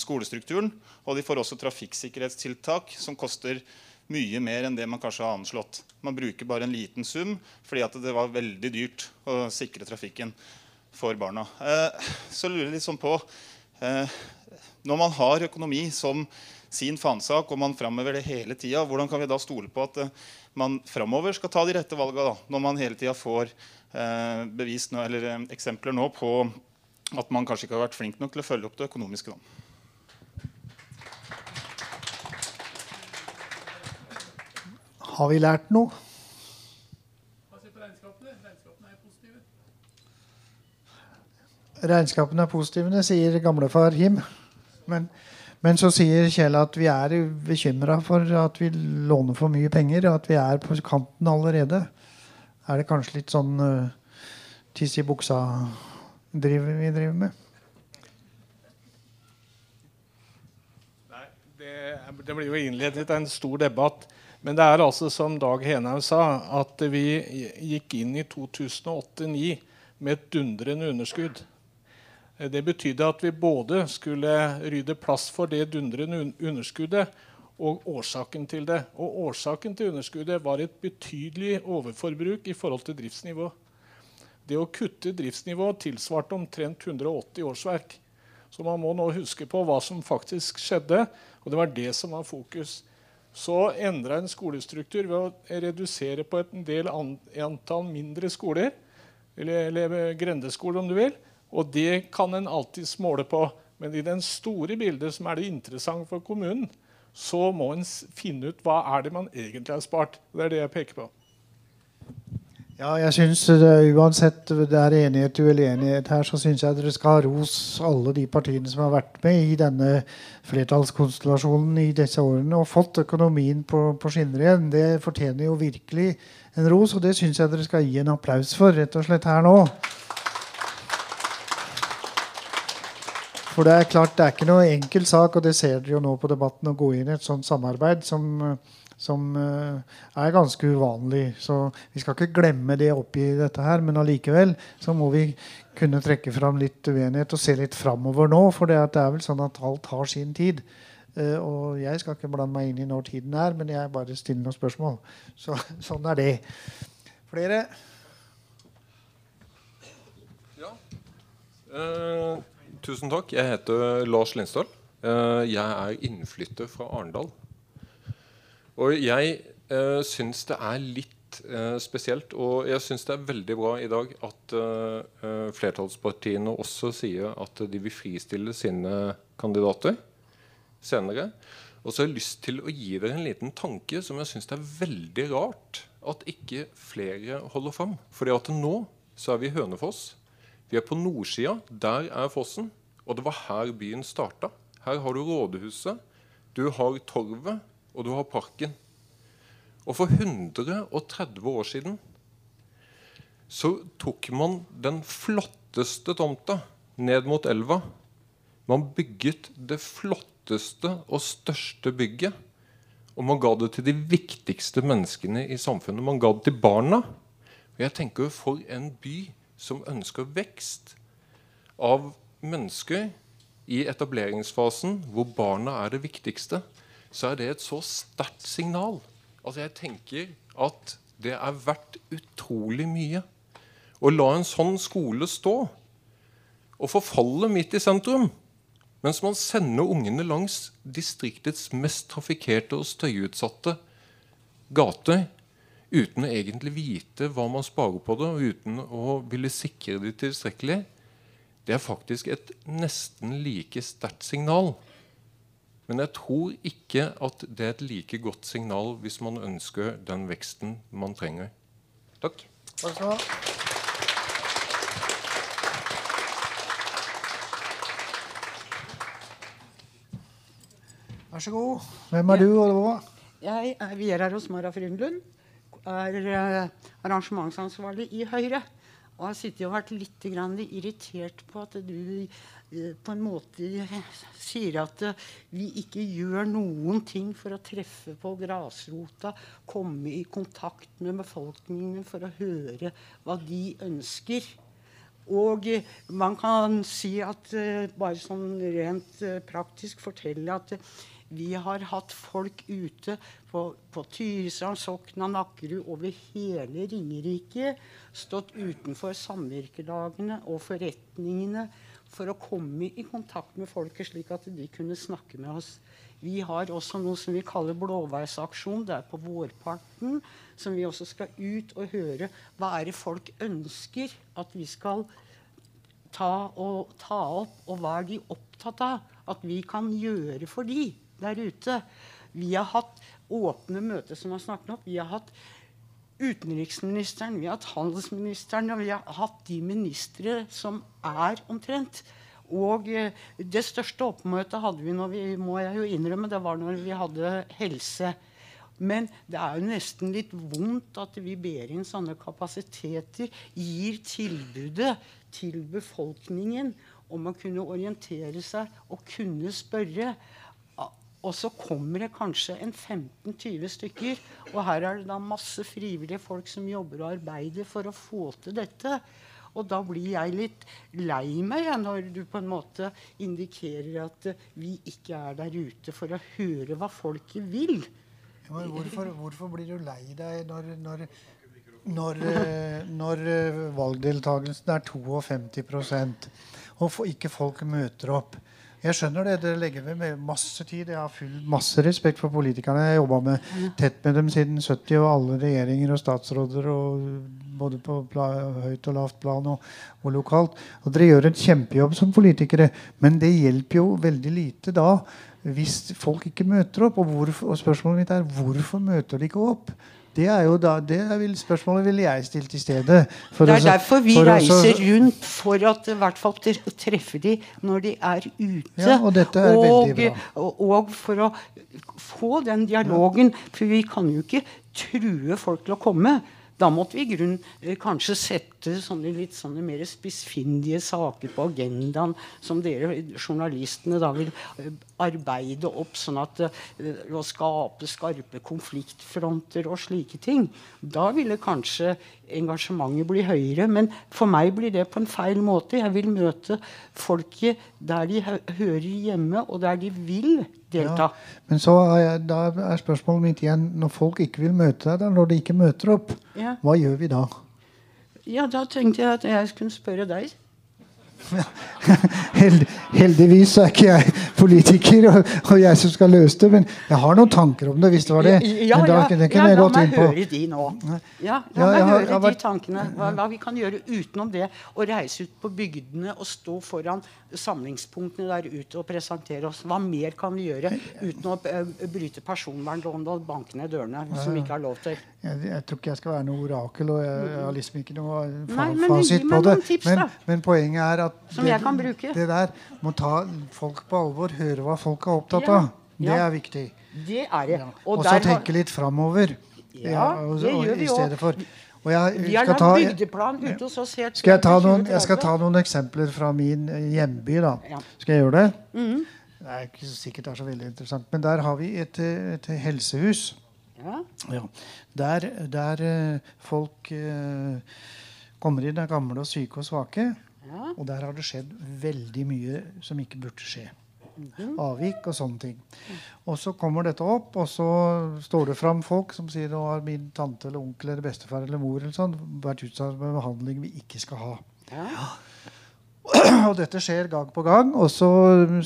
skolestrukturen. Og de får også trafikksikkerhetstiltak som koster mye mer enn det man kanskje har anslått. Man bruker bare en liten sum fordi det var veldig dyrt å sikre trafikken for barna. så lurer jeg litt sånn på Eh, når man har økonomi som sin fanesak, og man framhever det hele tida, hvordan kan vi da stole på at eh, man framover skal ta de rette valga, når man hele tida får eh, bevis nå, eller eh, eksempler nå på at man kanskje ikke har vært flink nok til å følge opp det økonomiske? Da. Har vi lært noe? Regnskapene er positive, sier gamlefar Him. Men, men, så sier Kjell at vi er bekymra for at vi låner for mye penger, og at vi er på kanten allerede. Er det kanskje litt sånn uh, tiss i buksa driver vi driver med? Nei, det, det blir jo innledet en stor debatt. Men det er altså som Dag Henhaug sa, at vi gikk inn i 2008-2009 med et dundrende underskudd. Det betydde at vi både skulle rydde plass for det dundrende underskuddet og årsaken til det. Og årsaken til underskuddet var et betydelig overforbruk i forhold til driftsnivå. Det å kutte driftsnivået tilsvarte omtrent 180 årsverk. Så man må nå huske på hva som faktisk skjedde, og det var det som var fokus. Så endra en skolestruktur ved å redusere på et del antall mindre skoler, eller, eller grendeskoler om du vil, og det kan en alltids måle på. Men i den store bildet, som er det interessante for kommunen, så må en finne ut hva er det man egentlig har spart. Det er det jeg peker på. Ja, jeg synes Uansett det er enighet og uenighet her, så syns jeg dere skal ha ros alle de partiene som har vært med i denne flertallskonstellasjonen i disse årene og fått økonomien på, på skinner igjen. Det fortjener jo virkelig en ros, og det syns jeg dere skal gi en applaus for rett og slett her nå. For det er klart, det er ikke noe enkel sak, og det ser dere jo nå på debatten, å gå inn i et sånt samarbeid som, som uh, er ganske uvanlig. Så vi skal ikke glemme det oppi dette her, men allikevel så må vi kunne trekke fram litt uenighet og se litt framover nå. For det, er vel sånn at alt har sin tid. Uh, og jeg skal ikke blande meg inn i når tiden er, men jeg bare stiller noen spørsmål. Så, sånn er det. Flere? Ja. Uh Tusen takk. Jeg heter Lars Lindstøl. Eh, jeg er innflytter fra Arendal. Og jeg uh, syns det er litt eh, spesielt. Og jeg syns det er veldig bra i dag at eh, flertallspartiene også sier at de vil fristille sine kandidater senere. Og så har jeg lyst til å gi dere en liten tanke som jeg syns er veldig rart at ikke flere holder fram. Fordi at nå så er vi i Hønefoss. Vi er på nordsida. Der er fossen. Og det var her byen starta. Her har du rådhuset, du har torvet, og du har parken. Og for 130 år siden så tok man den flotteste tomta ned mot elva. Man bygget det flotteste og største bygget. Og man ga det til de viktigste menneskene i samfunnet. Man ga det til barna. Og jeg tenker For en by som ønsker vekst av mennesker i etableringsfasen, hvor barna er det viktigste, så er det et så sterkt signal. Altså Jeg tenker at det er verdt utrolig mye å la en sånn skole stå og forfalle midt i sentrum. Mens man sender ungene langs distriktets mest trafikkerte og støyutsatte gater uten å egentlig vite hva man sparer på det, og uten å ville sikre det tilstrekkelig, det er faktisk et nesten like sterkt signal. Men jeg tror ikke at det er et like godt signal hvis man ønsker den veksten man trenger. Takk. Takk skal du ha. Vær så god. Hvem er du, og hva? Jeg er, Vera Rosmara Frydenlund. Er eh, arrangementsansvarlig i Høyre. Og har sittet og vært litt irritert på at du eh, på en måte sier at eh, vi ikke gjør noen ting for å treffe på grasrota, komme i kontakt med befolkningen for å høre hva de ønsker. Og eh, man kan si at bare sånn rent praktisk fortelle at vi har hatt folk ute på, på Tyresand, Sokna, Nakkerud, over hele Ringerike. Stått utenfor samvirkelagene og forretningene for å komme i kontakt med folket, slik at de kunne snakke med oss. Vi har også noe som vi kaller blåveisaksjon. Det er på vårparten. Som vi også skal ut og høre hva er det folk ønsker at vi skal ta, og, ta opp, og hva er de opptatt av at vi kan gjøre for de der ute. Vi har hatt åpne møter, som har snakket opp. Vi har hatt utenriksministeren, vi har hatt handelsministeren, og vi har hatt de ministre som er omtrent. Og eh, det største oppmøtet hadde vi når vi må jeg jo innrømme, det var når vi hadde helse. Men det er jo nesten litt vondt at vi ber inn sånne kapasiteter, gir tilbudet til befolkningen om å kunne orientere seg og kunne spørre. Og så kommer det kanskje en 15-20 stykker. Og her er det da masse frivillige folk som jobber og arbeider for å få til dette. Og da blir jeg litt lei meg ja, når du på en måte indikerer at vi ikke er der ute for å høre hva folket vil. Ja, hvorfor, hvorfor blir du lei deg når, når, når, når eh, valgdeltakelsen er 52 og for, ikke folk møter opp? Jeg skjønner det. Dere legger ved masse tid. Jeg har full masse respekt for politikerne. Jeg har jobba tett med dem siden 70, og alle regjeringer og statsråder. Og både på høyt og lavt plan og, og, lokalt. Og dere gjør en kjempejobb som politikere. Men det hjelper jo veldig lite da hvis folk ikke møter opp. Og, hvorfor, og spørsmålet mitt er hvorfor møter de ikke opp? Det er jo da, det vil, spørsmålet ville jeg stilt i stedet. det er også, derfor vi reiser rundt, for at i hvert fall treffe de når de er ute. Ja, og, dette er og. Og, og, for å få den dialogen. For vi kan jo ikke true folk til å komme. Da måtte vi i grunn eh, kanskje sette sånne litt sånne mer spissfindige saker på agendaen som dere journalistene da vil eh, arbeide opp, sånn at uh, å skape skarpe konfliktfronter og slike ting. Da ville kanskje engasjementet bli høyere. Men for meg blir det på en feil måte. Jeg vil møte folket der de hører hjemme, og der de vil delta. Ja, men så er, da er spørsmålet mitt igjen når folk ikke vil møte deg, når de ikke møter opp, ja. hva gjør vi da? Ja, da tenkte jeg at jeg skulle spørre deg. Held, heldigvis er ikke jeg politiker og, og jeg som skal løse det, men jeg har noen tanker om det. hvis det var det. Ja, da, ja, det ja, la meg høre de nå. Ja, la meg har- høre har de tankene. Hva, hva vi kan gjøre utenom det å reise ut på bygdene og stå foran samlingspunktene der ute og presentere oss. Hva mer kan vi gjøre uten å eh, bryte personvernloven og banke ned dørene, som vi ikke har lov til? Jeg, jeg tror ikke jeg skal være noe orakel, og jeg, jeg har liksom ikke noe fa Nei, men fasit på det. tips, men, men poenget er at Som det, jeg kan bruke. det der må ta folk på alvor, høre hva folk er opptatt Ja, av. Det ja. er viktig. Det er det. Og så tenke litt framover. Ja, og- det gjør vi òg. Og jeg Vi har lagd bygdeplan ute hos oss helt skal jeg, ta noen, jeg skal ta noen eksempler fra min eh, hjemby. da. Ja. Skal jeg gjøre det? Mhm. Det er ikke sikkert det er så veldig interessant. Men der har vi et, eh, et helsehus. Ja. Ja. Der, der eh, folk eh, kommer inn, er gamle og syke og svake. Ja. Og der har det skjedd veldig mye som ikke burde skje. Mhm. Avvik og sånne ting. Og så kommer dette opp, og så står det fram folk som sier nå har min tante eller onkel eller bestefar eller mor eller sånn vært utsatt for behandling vi ikke skal ha. Og dette skjer gang på gang. Og så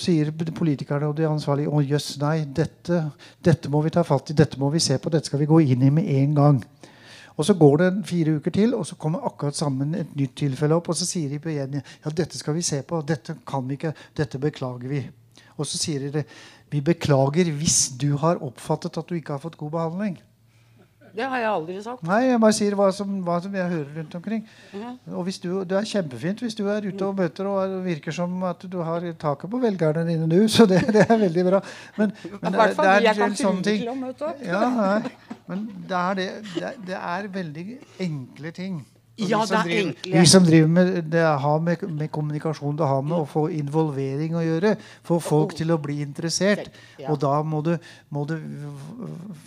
sier politikerne og de ansvarlige å jøss, nei, dette, dette må vi ta fatt i, dette må vi se på, dette skal vi gå inn i med en gang. Og så går det fire uker til, og så kommer akkurat sammen et nytt tilfelle opp. Og så sier de igjen ja, dette skal vi se på, dette kan vi ikke, dette beklager vi. Og så sier de vi beklager hvis du har oppfattet at du ikke har fått god behandling. Det har jeg aldri sagt. Nei, jeg bare sier hva som, hva som jeg hører rundt omkring. Mm. Og hvis du, Det er kjempefint hvis du er ute og møter og er- virker som at du har taket på velgerne dine nå. Så det, det er veldig bra. Men, men det er en del sånne ting. til å møte opp. Ja, nei. Men det er, det, det, det er veldig enkle ting. Ja, vi som er driver. Vi som driver med det har med, med kommunikasjon det har med å få involvering å gjøre. Få folk til å bli interessert. Og da må du, må du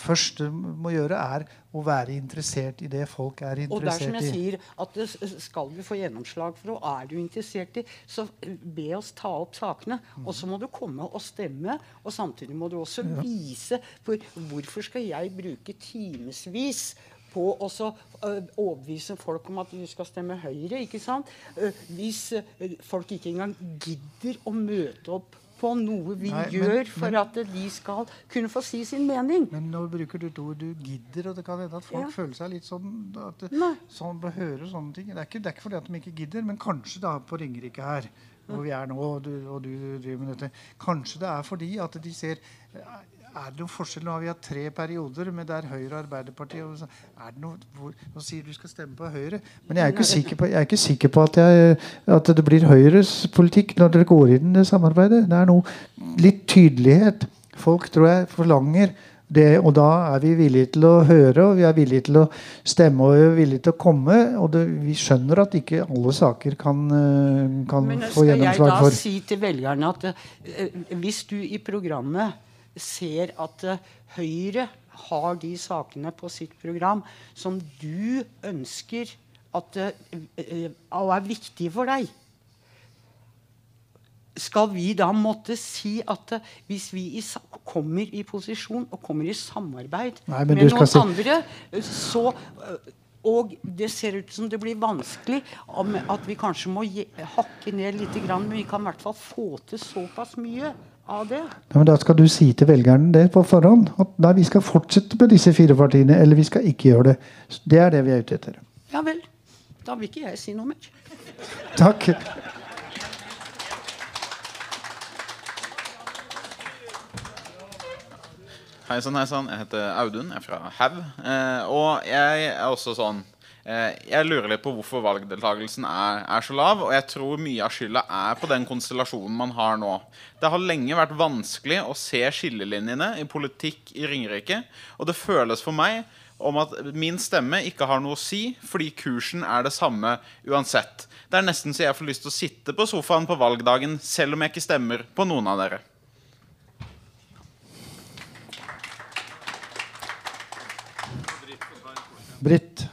første du må gjøre, er å være interessert i det folk er Og i. Og som jeg sier, at det skal du få gjennomslag for, og er du interessert i, så be oss ta opp sakene. Og så må du komme og stemme, og samtidig må du også vise For hvorfor skal jeg bruke timevis på å ø, overbevise folk om at de skal stemme Høyre, ikke sant? Ø, hvis ø, folk ikke engang gidder å møte opp på noe vi Nei, men- gjør for men- at de skal kunne få si sin mening. Men nå bruker du et ord du gidder, og det kan hende at folk Ja. føler seg litt sånn at det, sånn å høre sånne ting. Det er, ikke, det er ikke fordi at de ikke gidder, men kanskje da på Ringerike her, hvor vi er nå, og du, og du driver med dette Kanskje det er fordi at de ser er det noen forskjell? Nå har vi hatt tre perioder med der Høyre og Arbeiderpartiet og så, er det noe, hvor, Nå sier du skal stemme på Høyre, men jeg er ikke sikker på, jeg er ikke sikker på at, jeg, at det blir Høyres politikk når dere går inn i det samarbeidet. Det er noe litt tydelighet. Folk tror jeg forlanger det, og da er vi villige til å høre, og vi er villige til å stemme og vi er villige til å komme. Og det, vi skjønner at ikke alle saker kan, få gjennomslag for Men skal jeg da si til velgerne at uh, hvis du i programmet ser at eh, Høyre har de sakene på sitt program som du ønsker at eh, eh, og er viktige for deg. Skal vi da måtte si at hvis vi i, kommer i posisjon og kommer i samarbeid Nei, med noen si- andre, så og det ser ut som det blir vanskelig at vi kanskje må hakke ned litt, men vi kan i hvert fall få til såpass mye av det. Ja, men da skal du si til velgerne det på forhånd. At nei, vi skal fortsette med disse fire partiene, eller vi skal ikke gjøre det. Det er det vi er ute etter. Ja vel. Da vil ikke jeg si noe mer. Takk. Hei sann, hei sann. Jeg heter Audun. Jeg er fra Haug. Eh, og jeg er også sånn Jeg lurer litt på hvorfor valgdeltakelsen er, er så lav. Og jeg tror mye av skylda er på den konstellasjonen man har nå. Det har lenge vært vanskelig å se skillelinjene i politikk i Ringerike. Og det føles for meg om at min stemme ikke har noe å si, fordi kursen er det samme uansett. Det er nesten så jeg får lyst til å sitte på sofaen på valgdagen selv om jeg ikke stemmer på noen av dere. Britt.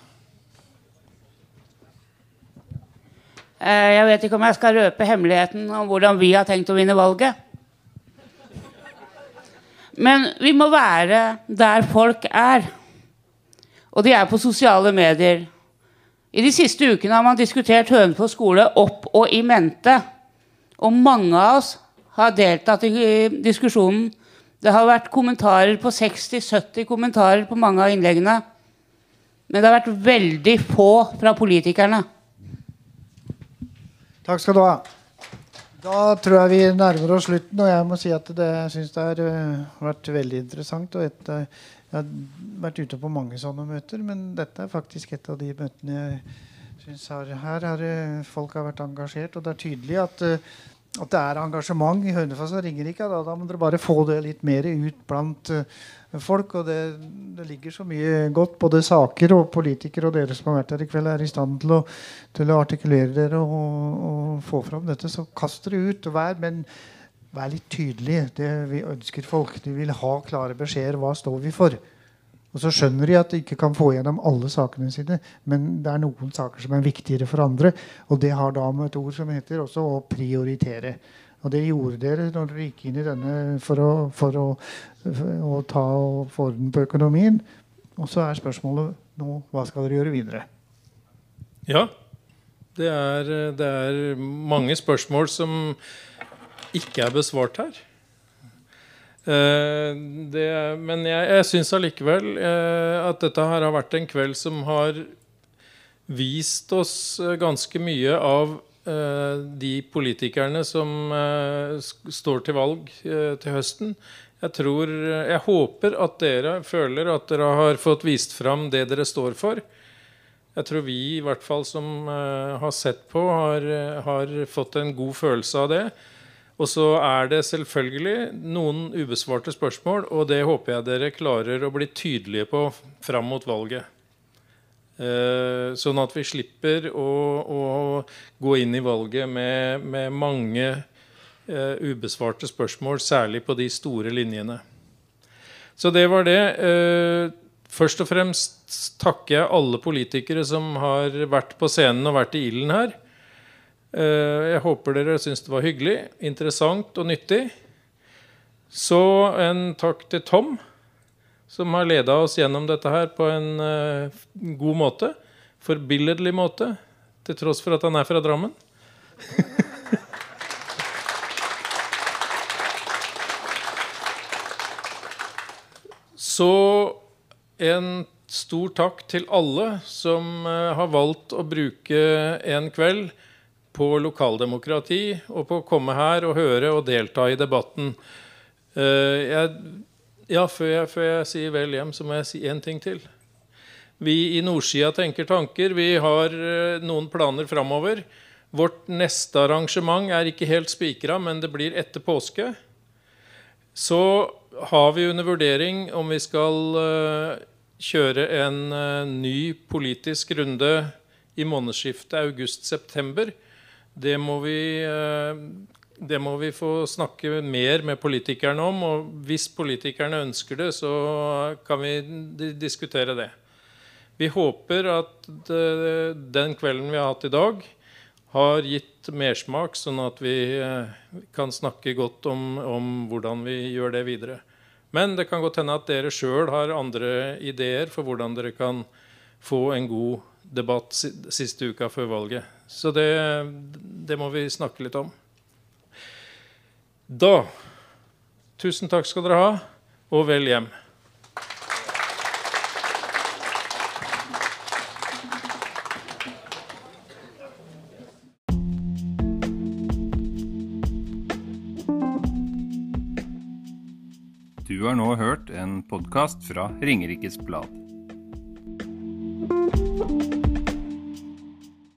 Jeg vet ikke om jeg skal røpe hemmeligheten om hvordan vi har tenkt å vinne valget. Men vi må være der folk er. Og de er på sosiale medier. I de siste ukene har man diskutert Hønefoss skole opp og i mente. Og mange av oss har deltatt i diskusjonen. Det har vært kommentarer på 60-70 kommentarer på mange av innleggene. Men det har vært veldig få fra politikerne. Takk skal du ha. Da tror jeg vi nærmer oss slutten, og jeg må si at det, jeg syns det har uh, vært veldig interessant. og et, Jeg har vært ute på mange sånne møter, men dette er faktisk et av de møtene jeg syns har Her har uh, folk har vært engasjert, og det er tydelig at, at det er engasjement i Hønefoss og Ringerike. Da, da må dere bare få det litt mer ut blant folk. Og det, det, ligger så mye godt. Både saker og politikere og dere som har vært her i kveld, er i stand til å, til å artikulere dere og, og, få fram dette. Så kast dere ut. og vær, men vær litt tydelig. Det vi ønsker folk. De vil ha klare beskjeder. Hva står vi for? Og så skjønner de at de ikke kan få gjennom alle sakene sine, men det er noen saker som er viktigere for andre. Og det har da med et ord som heter også å prioritere. Og det gjorde dere når dere gikk inn i denne for å, for å, for å ta og få orden på økonomien. Og så er spørsmålet nå hva skal dere gjøre videre? Ja. Det er, det er mange spørsmål som ikke er besvart her. Uh, det, men jeg, jeg syns allikevel uh, at dette her har vært en kveld som har vist oss ganske mye av Eh, de politikerne som eh, står til valg eh, til høsten. Jeg, tror, jeg håper at dere føler at dere har fått vist fram det dere står for. Jeg tror vi i hvert fall som har sett på, har, har fått en god følelse av det. Og så er det selvfølgelig noen ubesvarte spørsmål, og det håper jeg dere klarer å bli tydelige på fram mot valget. Eh, sånn at vi slipper å, å, gå inn i valget med, med mange uh, ubesvarte spørsmål, særlig på de store linjene. Så det var det. Uh, først og fremst takker jeg alle politikere som har vært på scenen og vært i ilden her. Jeg håper dere syns det var hyggelig, interessant og nyttig. Så en takk til Tom som har leda oss gjennom dette her på en uh, god måte. Forbilledlig måte, til tross for at han er fra Drammen. Så en stor takk til alle som uh, har valgt å bruke en kveld på lokaldemokrati og på å komme her og høre og delta i debatten. Uh, jeg ja, før jeg, før jeg, sier vel hjem, så må jeg si én ting til. Vi i Nordsida tenker tanker. Vi har uh, noen planer framover. Vårt neste arrangement er ikke helt spikra, men det blir etter påske. Så har vi under vurdering om vi skal uh, kjøre en uh, ny politisk runde i månedsskiftet august-september. Det må vi det må vi få snakke mer med politikerne om. Og hvis politikerne ønsker det, så kan vi diskutere det. Vi håper at den kvelden vi har hatt i dag, har gitt mersmak, sånn at vi eh, kan snakke godt om, om hvordan vi gjør det videre. Men det kan godt hende at dere sjøl har andre ideer for hvordan dere kan få en god debatt siste uka før valget. Så det, det må vi snakke litt om. Da Tusen takk skal dere ha, og vel hjem. Du har nå hørt en podkast fra Ringerikes Blad.